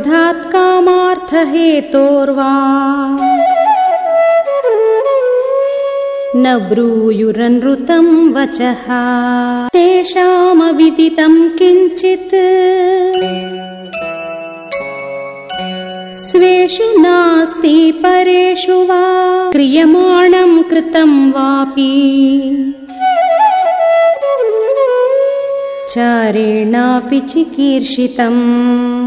क्रोधात् कामार्थहेतोर्वा। न ब्रूयुरनृतं वचः। तेषामविदितं किञ्चित्। स्वेषु नास्ति परेषु वा। क्रियमाणं कृतं वापि। चारेणापि चिकीर्षितम्।